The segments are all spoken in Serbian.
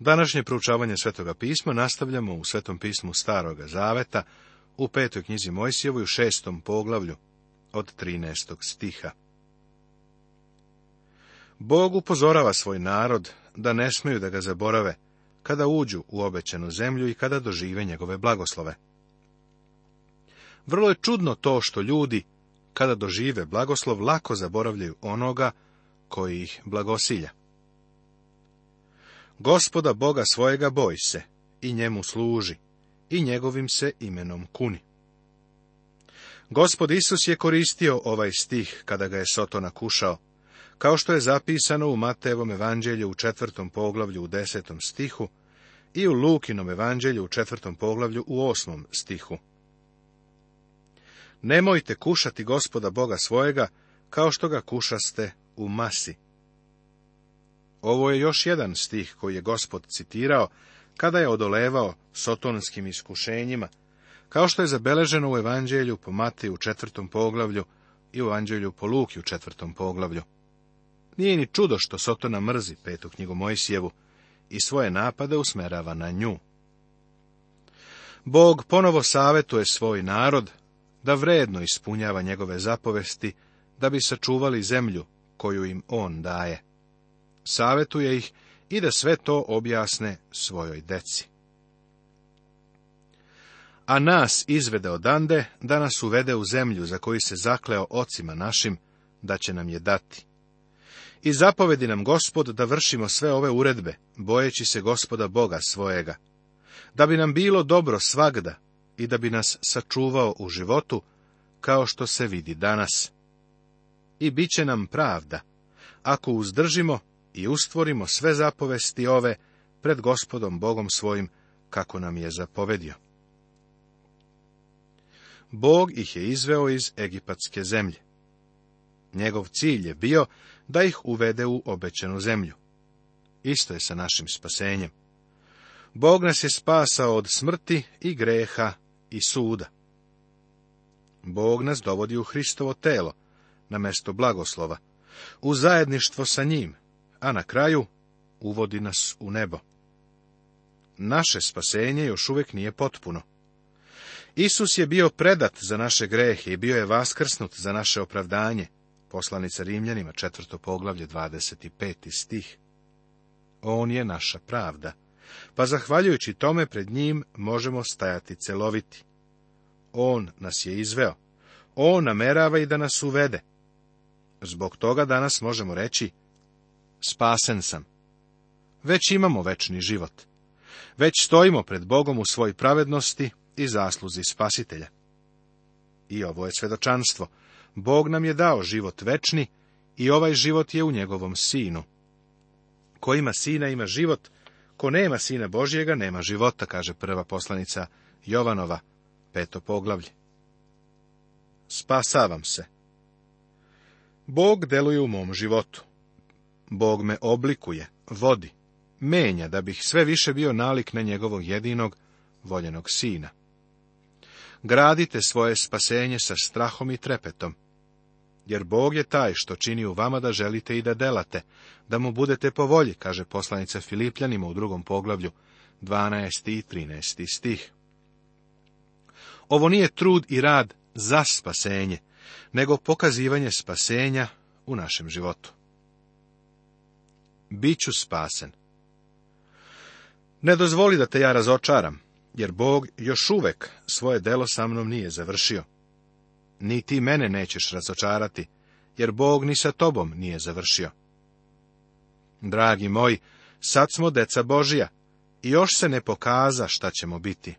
Današnje proučavanje Svetoga pisma nastavljamo u Svetom pismu Staroga Zaveta, u petoj knjizi Mojsijevoj u šestom poglavlju, od 13. stiha. Bog upozorava svoj narod da ne smiju da ga zaborave, kada uđu u obećenu zemlju i kada dožive njegove blagoslove. Vrlo je čudno to što ljudi, kada dožive blagoslov, lako zaboravljaju onoga koji ih blagosilja. Gospoda Boga svojega boj se i njemu služi i njegovim se imenom kuni. Gospod Isus je koristio ovaj stih kada ga je Sotona kušao, kao što je zapisano u Matevom evanđelju u četvrtom poglavlju u desetom stihu i u Lukinom evanđelju u četvrtom poglavlju u osmom stihu. Nemojte kušati gospoda Boga svojega, kao što ga kušaste u masi, ovo je još jedan stih koji je gospod citirao kada je odolevao sotonskim iskušenjima, kao što je zabeleženo u Evanđelju po Mateju u četvrtom poglavlju i u Evanđelju po Luki u četvrtom poglavlju. Nije ni čudo što Sotona mrzi petu knjigu Mojsijevu i svoje napade usmerava na nju. Bog ponovo savjetuje svoj narod da vredno ispunjava njegove zapovesti da bi sačuvali zemlju koju im on daje. Savetuje ih i da sve to objasne svojoj deci. A nas izvede odande, da nas uvede u zemlju za koju se zakleo ocima našim, da će nam je dati. I zapovedi nam gospod da vršimo sve ove uredbe, bojeći se gospoda Boga svojega, da bi nam bilo dobro svagda i da bi nas sačuvao u životu, kao što se vidi danas. I bit će nam pravda, ako uzdržimo i ustvorimo sve zapovesti ove pred gospodom Bogom svojim, kako nam je zapovedio. Bog ih je izveo iz egipatske zemlje. Njegov cilj je bio da ih uvede u obećenu zemlju. Isto je sa našim spasenjem. Bog nas je spasao od smrti i greha i suda. Bog nas dovodi u Hristovo telo, na mesto blagoslova, u zajedništvo sa njim, a na kraju uvodi nas u nebo. Naše spasenje još uvijek nije potpuno. Isus je bio predat za naše grehe i bio je vaskrsnut za naše opravdanje. Poslanica Rimljanima, četvrto poglavlje, 25. stih. On je naša pravda, pa zahvaljujući tome pred njim možemo stajati celoviti. On nas je izveo, on namerava i da nas uvede. Zbog toga danas možemo reći, spasen sam. Već imamo večni život. Već stojimo pred Bogom u svoj pravednosti i zasluzi spasitelja. I ovo je svedočanstvo. Bog nam je dao život večni i ovaj život je u njegovom sinu. Ko ima sina, ima život. Ko nema sina Božjega, nema života, kaže prva poslanica Jovanova, peto poglavlje. Spasavam se. Bog deluje u mom životu. Bog me oblikuje, vodi, menja da bih sve više bio nalik na njegovog jedinog, voljenog sina. Gradite svoje spasenje sa strahom i trepetom, jer Bog je taj što čini u vama da želite i da delate, da mu budete po volji, kaže poslanica Filipljanima u drugom poglavlju, 12. i 13. stih. Ovo nije trud i rad za spasenje, nego pokazivanje spasenja u našem životu. Biću spasen. Ne dozvoli da te ja razočaram, jer Bog još uvek svoje delo sa mnom nije završio. Ni ti mene nećeš razočarati, jer Bog ni sa tobom nije završio. Dragi moji, sad smo deca Božija i još se ne pokaza šta ćemo biti.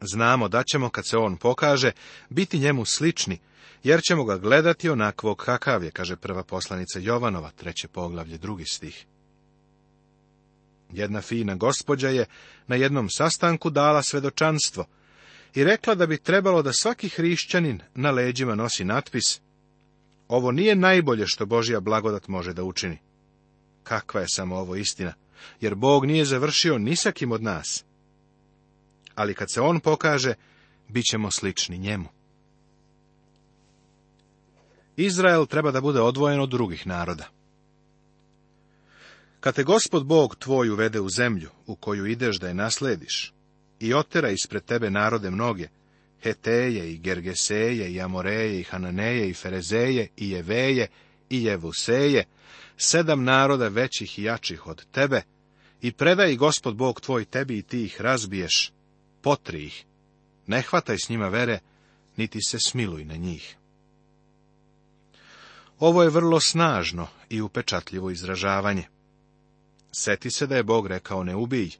Znamo da ćemo, kad se On pokaže, biti njemu slični, jer ćemo ga gledati onakvog kakav je, kaže prva poslanica Jovanova, treće poglavlje, drugi stih. Jedna fina gospođa je na jednom sastanku dala svedočanstvo i rekla da bi trebalo da svaki hrišćanin na leđima nosi natpis Ovo nije najbolje što Božija blagodat može da učini. Kakva je samo ovo istina, jer Bog nije završio nisakim od nas. Ali kad se On pokaže, bit ćemo slični njemu. Izrael treba da bude odvojen od drugih naroda. Kad te gospod Bog tvoj uvede u zemlju, u koju ideš da je naslediš, i otera ispred tebe narode mnoge, Heteje i Gergeseje i Amoreje i Hananeje i Ferezeje i Jeveje i Jevuseje, sedam naroda većih i jačih od tebe, i predaj gospod Bog tvoj tebi i ti ih razbiješ, potri ih, ne hvataj s njima vere, niti se smiluj na njih. Ovo je vrlo snažno i upečatljivo izražavanje. Seti se da je Bog rekao ne ubij.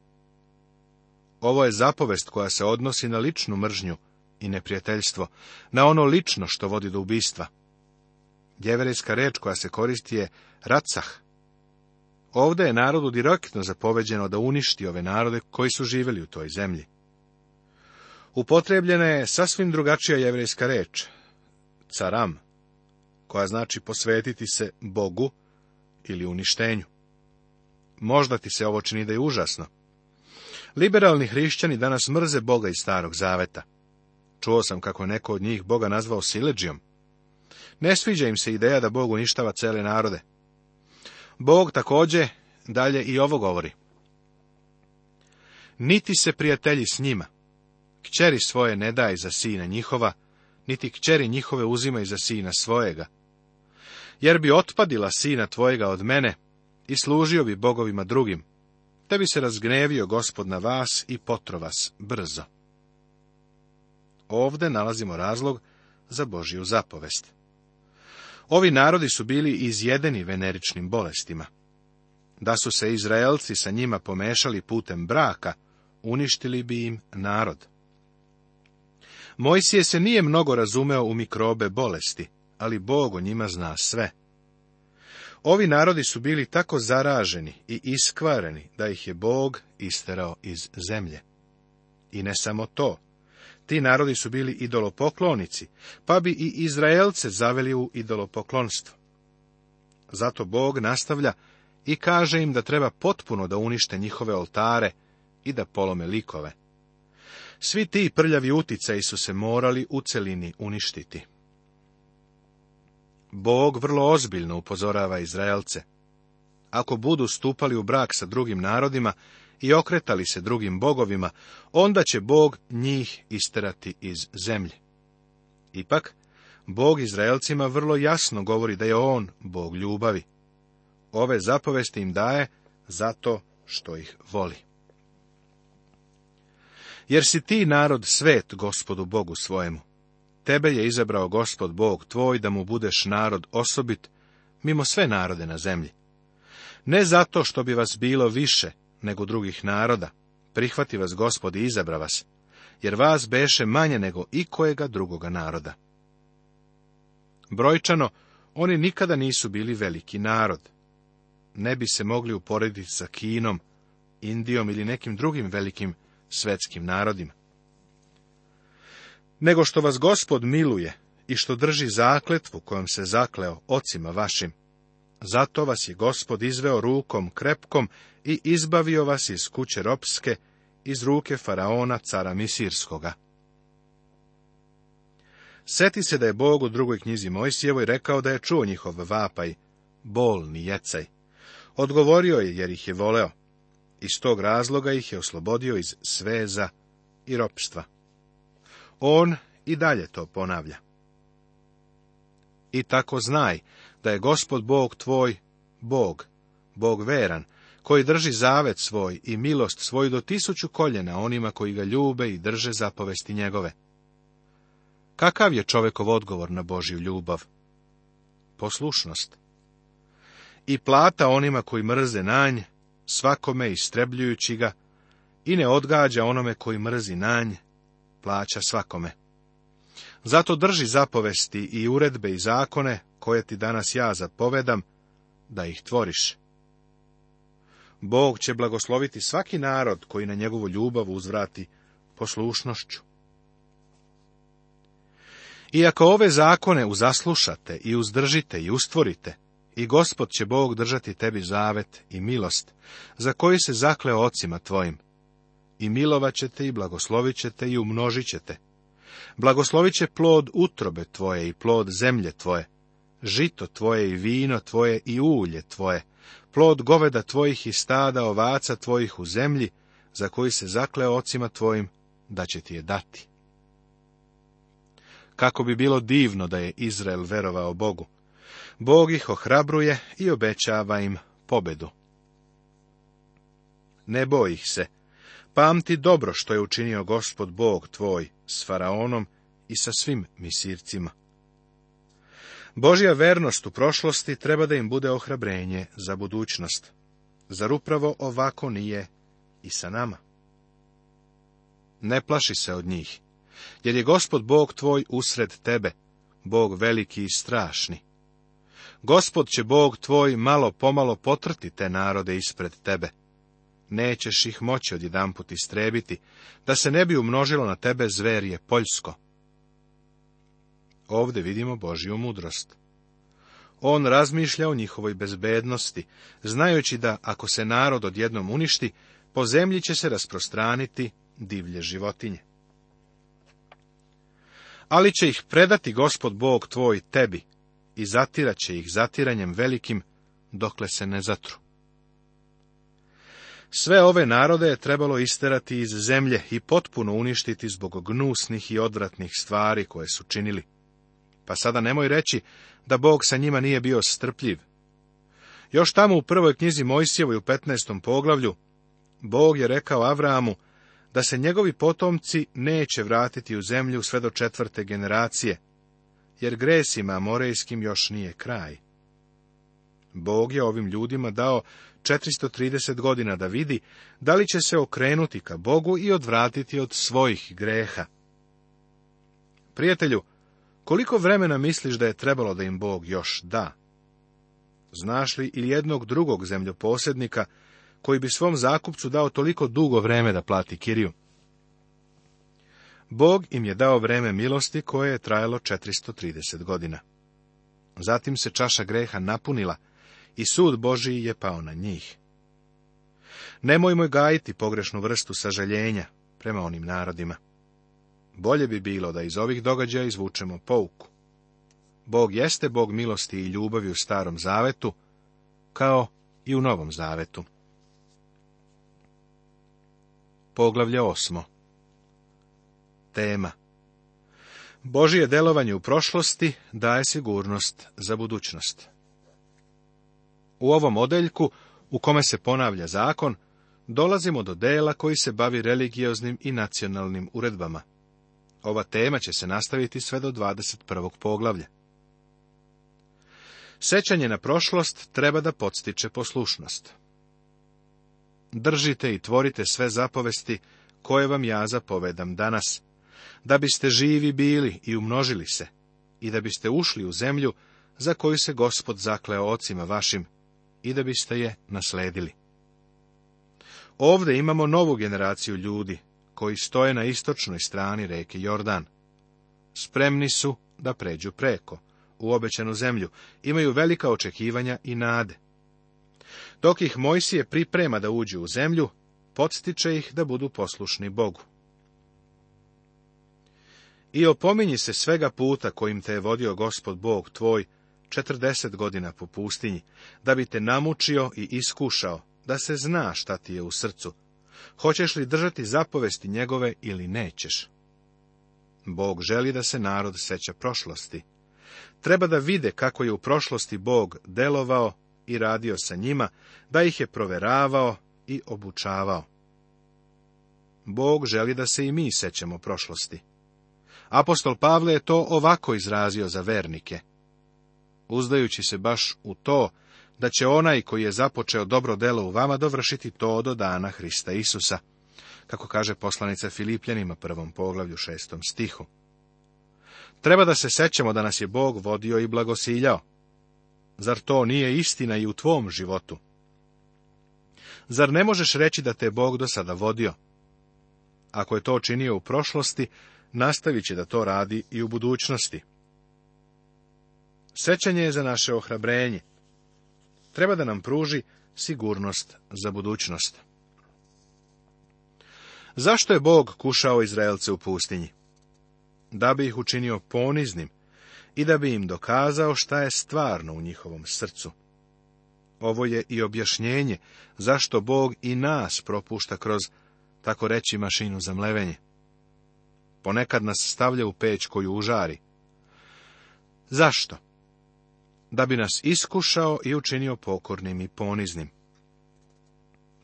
Ovo je zapovest koja se odnosi na ličnu mržnju i neprijateljstvo, na ono lično što vodi do ubistva. Jeverejska reč koja se koristi je racah. Ovde je narodu direktno zapoveđeno da uništi ove narode koji su živjeli u toj zemlji. Upotrebljena je sasvim drugačija jevrejska reč, caram, koja znači posvetiti se Bogu ili uništenju. Možda ti se ovo čini da je užasno. Liberalni hrišćani danas mrze Boga iz starog zaveta. Čuo sam kako je neko od njih Boga nazvao sileđijom. Ne sviđa im se ideja da Bog uništava cele narode. Bog također dalje i ovo govori. Niti se prijatelji s njima. Kćeri svoje ne daj za sina njihova, niti kćeri njihove uzimaj za sina svojega, jer bi otpadila sina tvojega od mene i služio bi bogovima drugim, te bi se razgnevio gospod na vas i potro vas brzo. Ovde nalazimo razlog za Božju zapovest. Ovi narodi su bili izjedeni veneričnim bolestima. Da su se Izraelci sa njima pomešali putem braka, uništili bi im narod. Mojsije se nije mnogo razumeo u mikrobe bolesti, ali Bog o njima zna sve. Ovi narodi su bili tako zaraženi i iskvareni da ih je Bog isterao iz zemlje. I ne samo to. Ti narodi su bili idolopoklonici, pa bi i Izraelce zaveli u idolopoklonstvo. Zato Bog nastavlja i kaže im da treba potpuno da unište njihove oltare i da polome likove. Svi ti prljavi uticaji su se morali u celini uništiti. Bog vrlo ozbiljno upozorava Izraelce. Ako budu stupali u brak sa drugim narodima i okretali se drugim bogovima, onda će Bog njih isterati iz zemlje. Ipak, Bog Izraelcima vrlo jasno govori da je On Bog ljubavi. Ove zapovesti im daje zato što ih voli. Jer si ti narod svet gospodu Bogu svojemu. Tebe je izabrao gospod Bog tvoj da mu budeš narod osobit, mimo sve narode na zemlji. Ne zato što bi vas bilo više nego drugih naroda, prihvati vas gospod i izabra vas, jer vas beše manje nego i kojega drugoga naroda. Brojčano, oni nikada nisu bili veliki narod. Ne bi se mogli uporediti sa Kinom, Indijom ili nekim drugim velikim svetskim narodima nego što vas gospod miluje i što drži zakletvu kojom se zakleo ocima vašim. Zato vas je gospod izveo rukom krepkom i izbavio vas iz kuće ropske, iz ruke faraona cara Misirskoga. Seti se da je Bog u drugoj knjizi Mojsijevoj rekao da je čuo njihov vapaj, bolni jecaj. Odgovorio je jer ih je voleo. Iz tog razloga ih je oslobodio iz sveza i ropstva. On i dalje to ponavlja. I tako znaj da je gospod Bog tvoj Bog, Bog veran, koji drži zavet svoj i milost svoju do tisuću koljena onima koji ga ljube i drže zapovesti njegove. Kakav je čovekov odgovor na Božju ljubav? Poslušnost. I plata onima koji mrze nanj, svakome istrebljujući ga, i ne odgađa onome koji mrzi nanj, plaća svakome. Zato drži zapovesti i uredbe i zakone, koje ti danas ja zapovedam, da ih tvoriš. Bog će blagosloviti svaki narod koji na njegovu ljubav uzvrati poslušnošću. Iako ove zakone uzaslušate i uzdržite i ustvorite, i gospod će Bog držati tebi zavet i milost, za koji se zakleo ocima tvojim, i milovat ćete i blagoslovit ćete i umnožit ćete. Blagoslovit će plod utrobe tvoje i plod zemlje tvoje, žito tvoje i vino tvoje i ulje tvoje, plod goveda tvojih i stada ovaca tvojih u zemlji, za koji se zakleo ocima tvojim, da će ti je dati. Kako bi bilo divno da je Izrael verovao Bogu. Bog ih ohrabruje i obećava im pobedu. Ne boj ih se, Pamti dobro što je učinio gospod Bog tvoj s faraonom i sa svim misircima. Božja vernost u prošlosti treba da im bude ohrabrenje za budućnost. Zar upravo ovako nije i sa nama? Ne plaši se od njih, jer je gospod Bog tvoj usred tebe, Bog veliki i strašni. Gospod će Bog tvoj malo pomalo potrti te narode ispred tebe nećeš ih moći odjedanput istrebiti, da se ne bi umnožilo na tebe zverje poljsko. Ovdje vidimo Božju mudrost. On razmišlja o njihovoj bezbednosti, znajući da ako se narod odjednom uništi, po zemlji će se rasprostraniti divlje životinje. Ali će ih predati gospod Bog tvoj tebi i zatiraće ih zatiranjem velikim, dokle se ne zatru. Sve ove narode je trebalo isterati iz zemlje i potpuno uništiti zbog gnusnih i odvratnih stvari koje su činili. Pa sada nemoj reći da Bog sa njima nije bio strpljiv. Još tamo u prvoj knjizi Mojsijevoj u 15. poglavlju, Bog je rekao Avramu da se njegovi potomci neće vratiti u zemlju sve do četvrte generacije, jer gresima morejskim još nije kraj. Bog je ovim ljudima dao 430 godina da vidi da li će se okrenuti ka Bogu i odvratiti od svojih greha. Prijatelju, koliko vremena misliš da je trebalo da im Bog još da? Znaš li ili jednog drugog zemljoposednika koji bi svom zakupcu dao toliko dugo vreme da plati kiriju? Bog im je dao vreme milosti koje je trajalo 430 godina. Zatim se čaša greha napunila, i sud Božiji je pao na njih. Nemojmo gajiti pogrešnu vrstu sažaljenja prema onim narodima. Bolje bi bilo da iz ovih događaja izvučemo pouku. Bog jeste Bog milosti i ljubavi u starom zavetu, kao i u novom zavetu. Poglavlje osmo Tema Božije delovanje u prošlosti daje sigurnost za budućnost. U ovom odeljku, u kome se ponavlja zakon, dolazimo do dela koji se bavi religioznim i nacionalnim uredbama. Ova tema će se nastaviti sve do 21. poglavlja. Sećanje na prošlost treba da podstiče poslušnost. Držite i tvorite sve zapovesti koje vam ja zapovedam danas, da biste živi bili i umnožili se, i da biste ušli u zemlju za koju se gospod zakleo ocima vašim, i da biste je nasledili. Ovde imamo novu generaciju ljudi koji stoje na istočnoj strani reke Jordan. Spremni su da pređu preko, u obećanu zemlju, imaju velika očekivanja i nade. Dok ih Mojsije priprema da uđu u zemlju, podstiče ih da budu poslušni Bogu. I opominji se svega puta kojim te je vodio gospod Bog tvoj, Četrdeset godina po pustinji, da bi te namučio i iskušao, da se zna šta ti je u srcu. Hoćeš li držati zapovesti njegove ili nećeš? Bog želi da se narod seća prošlosti. Treba da vide kako je u prošlosti Bog delovao i radio sa njima, da ih je proveravao i obučavao. Bog želi da se i mi sećemo prošlosti. Apostol Pavle je to ovako izrazio za vernike uzdajući se baš u to da će onaj koji je započeo dobro delo u vama dovršiti to do dana Hrista Isusa, kako kaže poslanica Filipljanima prvom poglavlju šestom stihu. Treba da se sećemo da nas je Bog vodio i blagosiljao. Zar to nije istina i u tvom životu? Zar ne možeš reći da te je Bog do sada vodio? Ako je to činio u prošlosti, nastavit će da to radi i u budućnosti. Sećanje je za naše ohrabrenje. Treba da nam pruži sigurnost za budućnost. Zašto je Bog kušao Izraelce u pustinji? Da bi ih učinio poniznim i da bi im dokazao šta je stvarno u njihovom srcu. Ovo je i objašnjenje zašto Bog i nas propušta kroz, tako reći, mašinu za mlevenje. Ponekad nas stavlja u peć koju užari. Zašto? da bi nas iskušao i učinio pokornim i poniznim.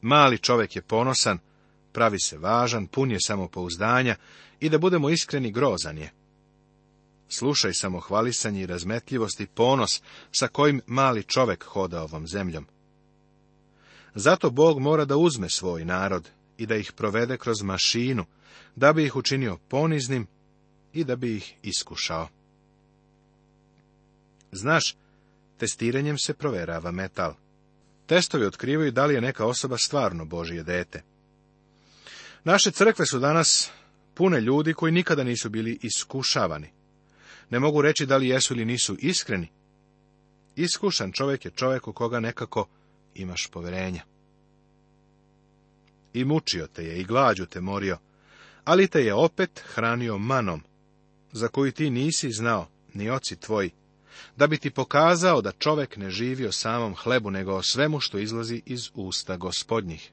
Mali čovjek je ponosan, pravi se važan, pun je samopouzdanja i da budemo iskreni grozan je. Slušaj samo hvalisanje i razmetljivost i ponos sa kojim mali čovjek hoda ovom zemljom. Zato Bog mora da uzme svoj narod i da ih provede kroz mašinu, da bi ih učinio poniznim i da bi ih iskušao. Znaš Testiranjem se proverava metal. Testovi otkrivaju da li je neka osoba stvarno Božije dete. Naše crkve su danas pune ljudi koji nikada nisu bili iskušavani. Ne mogu reći da li jesu ili nisu iskreni. Iskušan čovjek je čovjek u koga nekako imaš poverenja. I mučio te je, i glađu te morio, ali te je opet hranio manom, za koju ti nisi znao, ni oci tvoji, da bi ti pokazao da čovek ne živi o samom hlebu, nego o svemu što izlazi iz usta gospodnjih.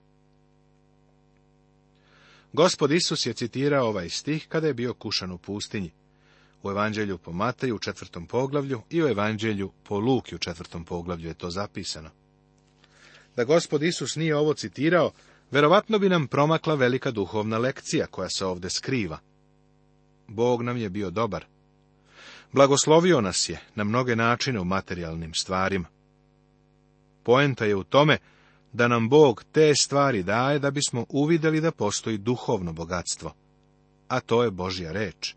Gospod Isus je citirao ovaj stih kada je bio kušan u pustinji. U evanđelju po Mateju u četvrtom poglavlju i u evanđelju po Luki u četvrtom poglavlju je to zapisano. Da gospod Isus nije ovo citirao, verovatno bi nam promakla velika duhovna lekcija koja se ovdje skriva. Bog nam je bio dobar. Blagoslovio nas je na mnoge načine u materijalnim stvarima. Poenta je u tome da nam Bog te stvari daje da bismo uvidjeli da postoji duhovno bogatstvo, a to je Božja reč.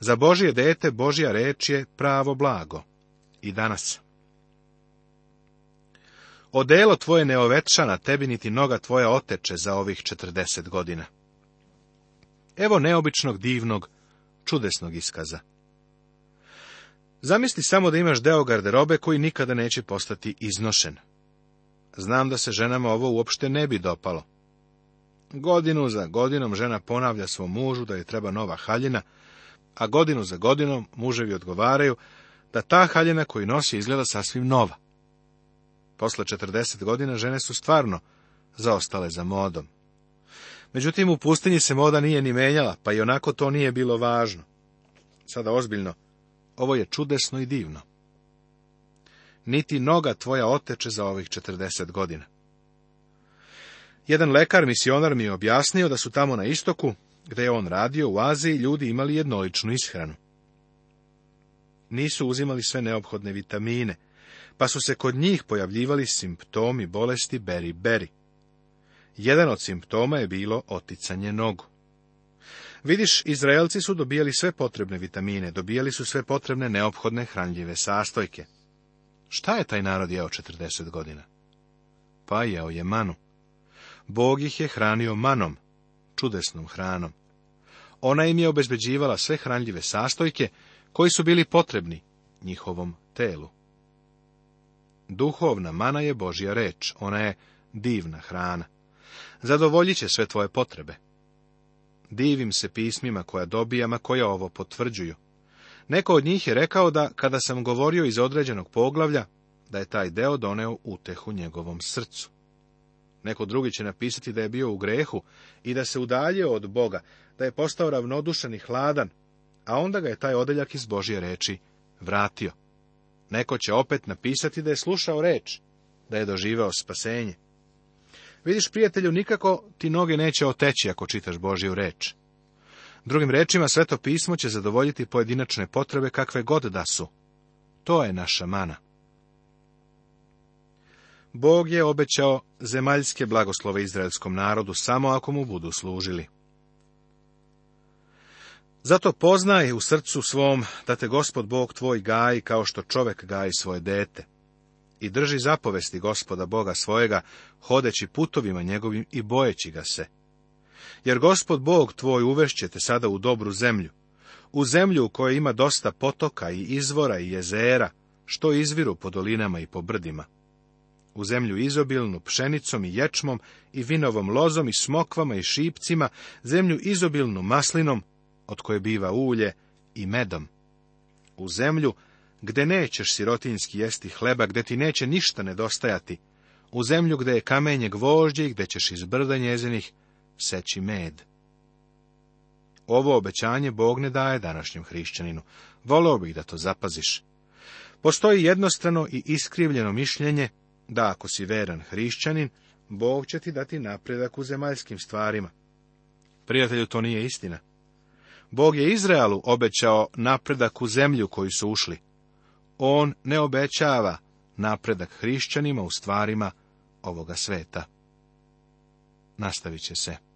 Za Božje dete Božja reč je pravo blago i danas. Odelo tvoje neovečana tebi niti noga tvoja oteče za ovih četrdeset godina. Evo neobičnog, divnog, čudesnog iskaza. Zamisli samo da imaš deo garderobe koji nikada neće postati iznošen. Znam da se ženama ovo uopšte ne bi dopalo. Godinu za godinom žena ponavlja svom mužu da je treba nova haljina, a godinu za godinom muževi odgovaraju da ta haljina koju nosi izgleda sasvim nova. Posle 40 godina žene su stvarno zaostale za modom. Međutim, u pustinji se moda nije ni menjala, pa i onako to nije bilo važno. Sada ozbiljno, ovo je čudesno i divno. Niti noga tvoja oteče za ovih četrdeset godina. Jedan lekar, misionar mi je objasnio da su tamo na istoku, gdje je on radio u Aziji, ljudi imali jednoličnu ishranu. Nisu uzimali sve neophodne vitamine, pa su se kod njih pojavljivali simptomi bolesti beri-beri. Jedan od simptoma je bilo oticanje nogu. Vidiš, Izraelci su dobijali sve potrebne vitamine, dobijali su sve potrebne neophodne hranljive sastojke. Šta je taj narod jeo 40 godina? Pa jeo je manu. Bog ih je hranio manom, čudesnom hranom. Ona im je obezbeđivala sve hranljive sastojke koji su bili potrebni njihovom telu. Duhovna mana je Božja reč, ona je divna hrana. Zadovoljit će sve tvoje potrebe divim se pismima koja dobijama koja ovo potvrđuju. Neko od njih je rekao da, kada sam govorio iz određenog poglavlja, da je taj deo doneo utehu njegovom srcu. Neko drugi će napisati da je bio u grehu i da se udaljio od Boga, da je postao ravnodušan i hladan, a onda ga je taj odeljak iz Božje reči vratio. Neko će opet napisati da je slušao reč, da je doživao spasenje. Vidiš, prijatelju, nikako ti noge neće oteći ako čitaš Božju reč. Drugim rečima, sveto pismo će zadovoljiti pojedinačne potrebe kakve god da su. To je naša mana. Bog je obećao zemaljske blagoslove izraelskom narodu samo ako mu budu služili. Zato poznaj u srcu svom da te gospod Bog tvoj gaji kao što čovek gaji svoje dete i drži zapovesti gospoda Boga svojega, hodeći putovima njegovim i bojeći ga se. Jer gospod Bog tvoj te sada u dobru zemlju, u zemlju u kojoj ima dosta potoka i izvora i jezera, što izviru po dolinama i po brdima. U zemlju izobilnu pšenicom i ječmom i vinovom lozom i smokvama i šipcima, zemlju izobilnu maslinom, od koje biva ulje i medom. U zemlju gde nećeš sirotinski jesti hleba, gde ti neće ništa nedostajati, u zemlju gde je kamenje gvožđe i gde ćeš iz brda njezinih seći med. Ovo obećanje Bog ne daje današnjem hrišćaninu. volio bih da to zapaziš. Postoji jednostrano i iskrivljeno mišljenje da ako si veran hrišćanin, Bog će ti dati napredak u zemaljskim stvarima. Prijatelju, to nije istina. Bog je Izraelu obećao napredak u zemlju koju su ušli on ne obećava napredak hrišćanima u stvarima ovoga sveta. Nastavit će se.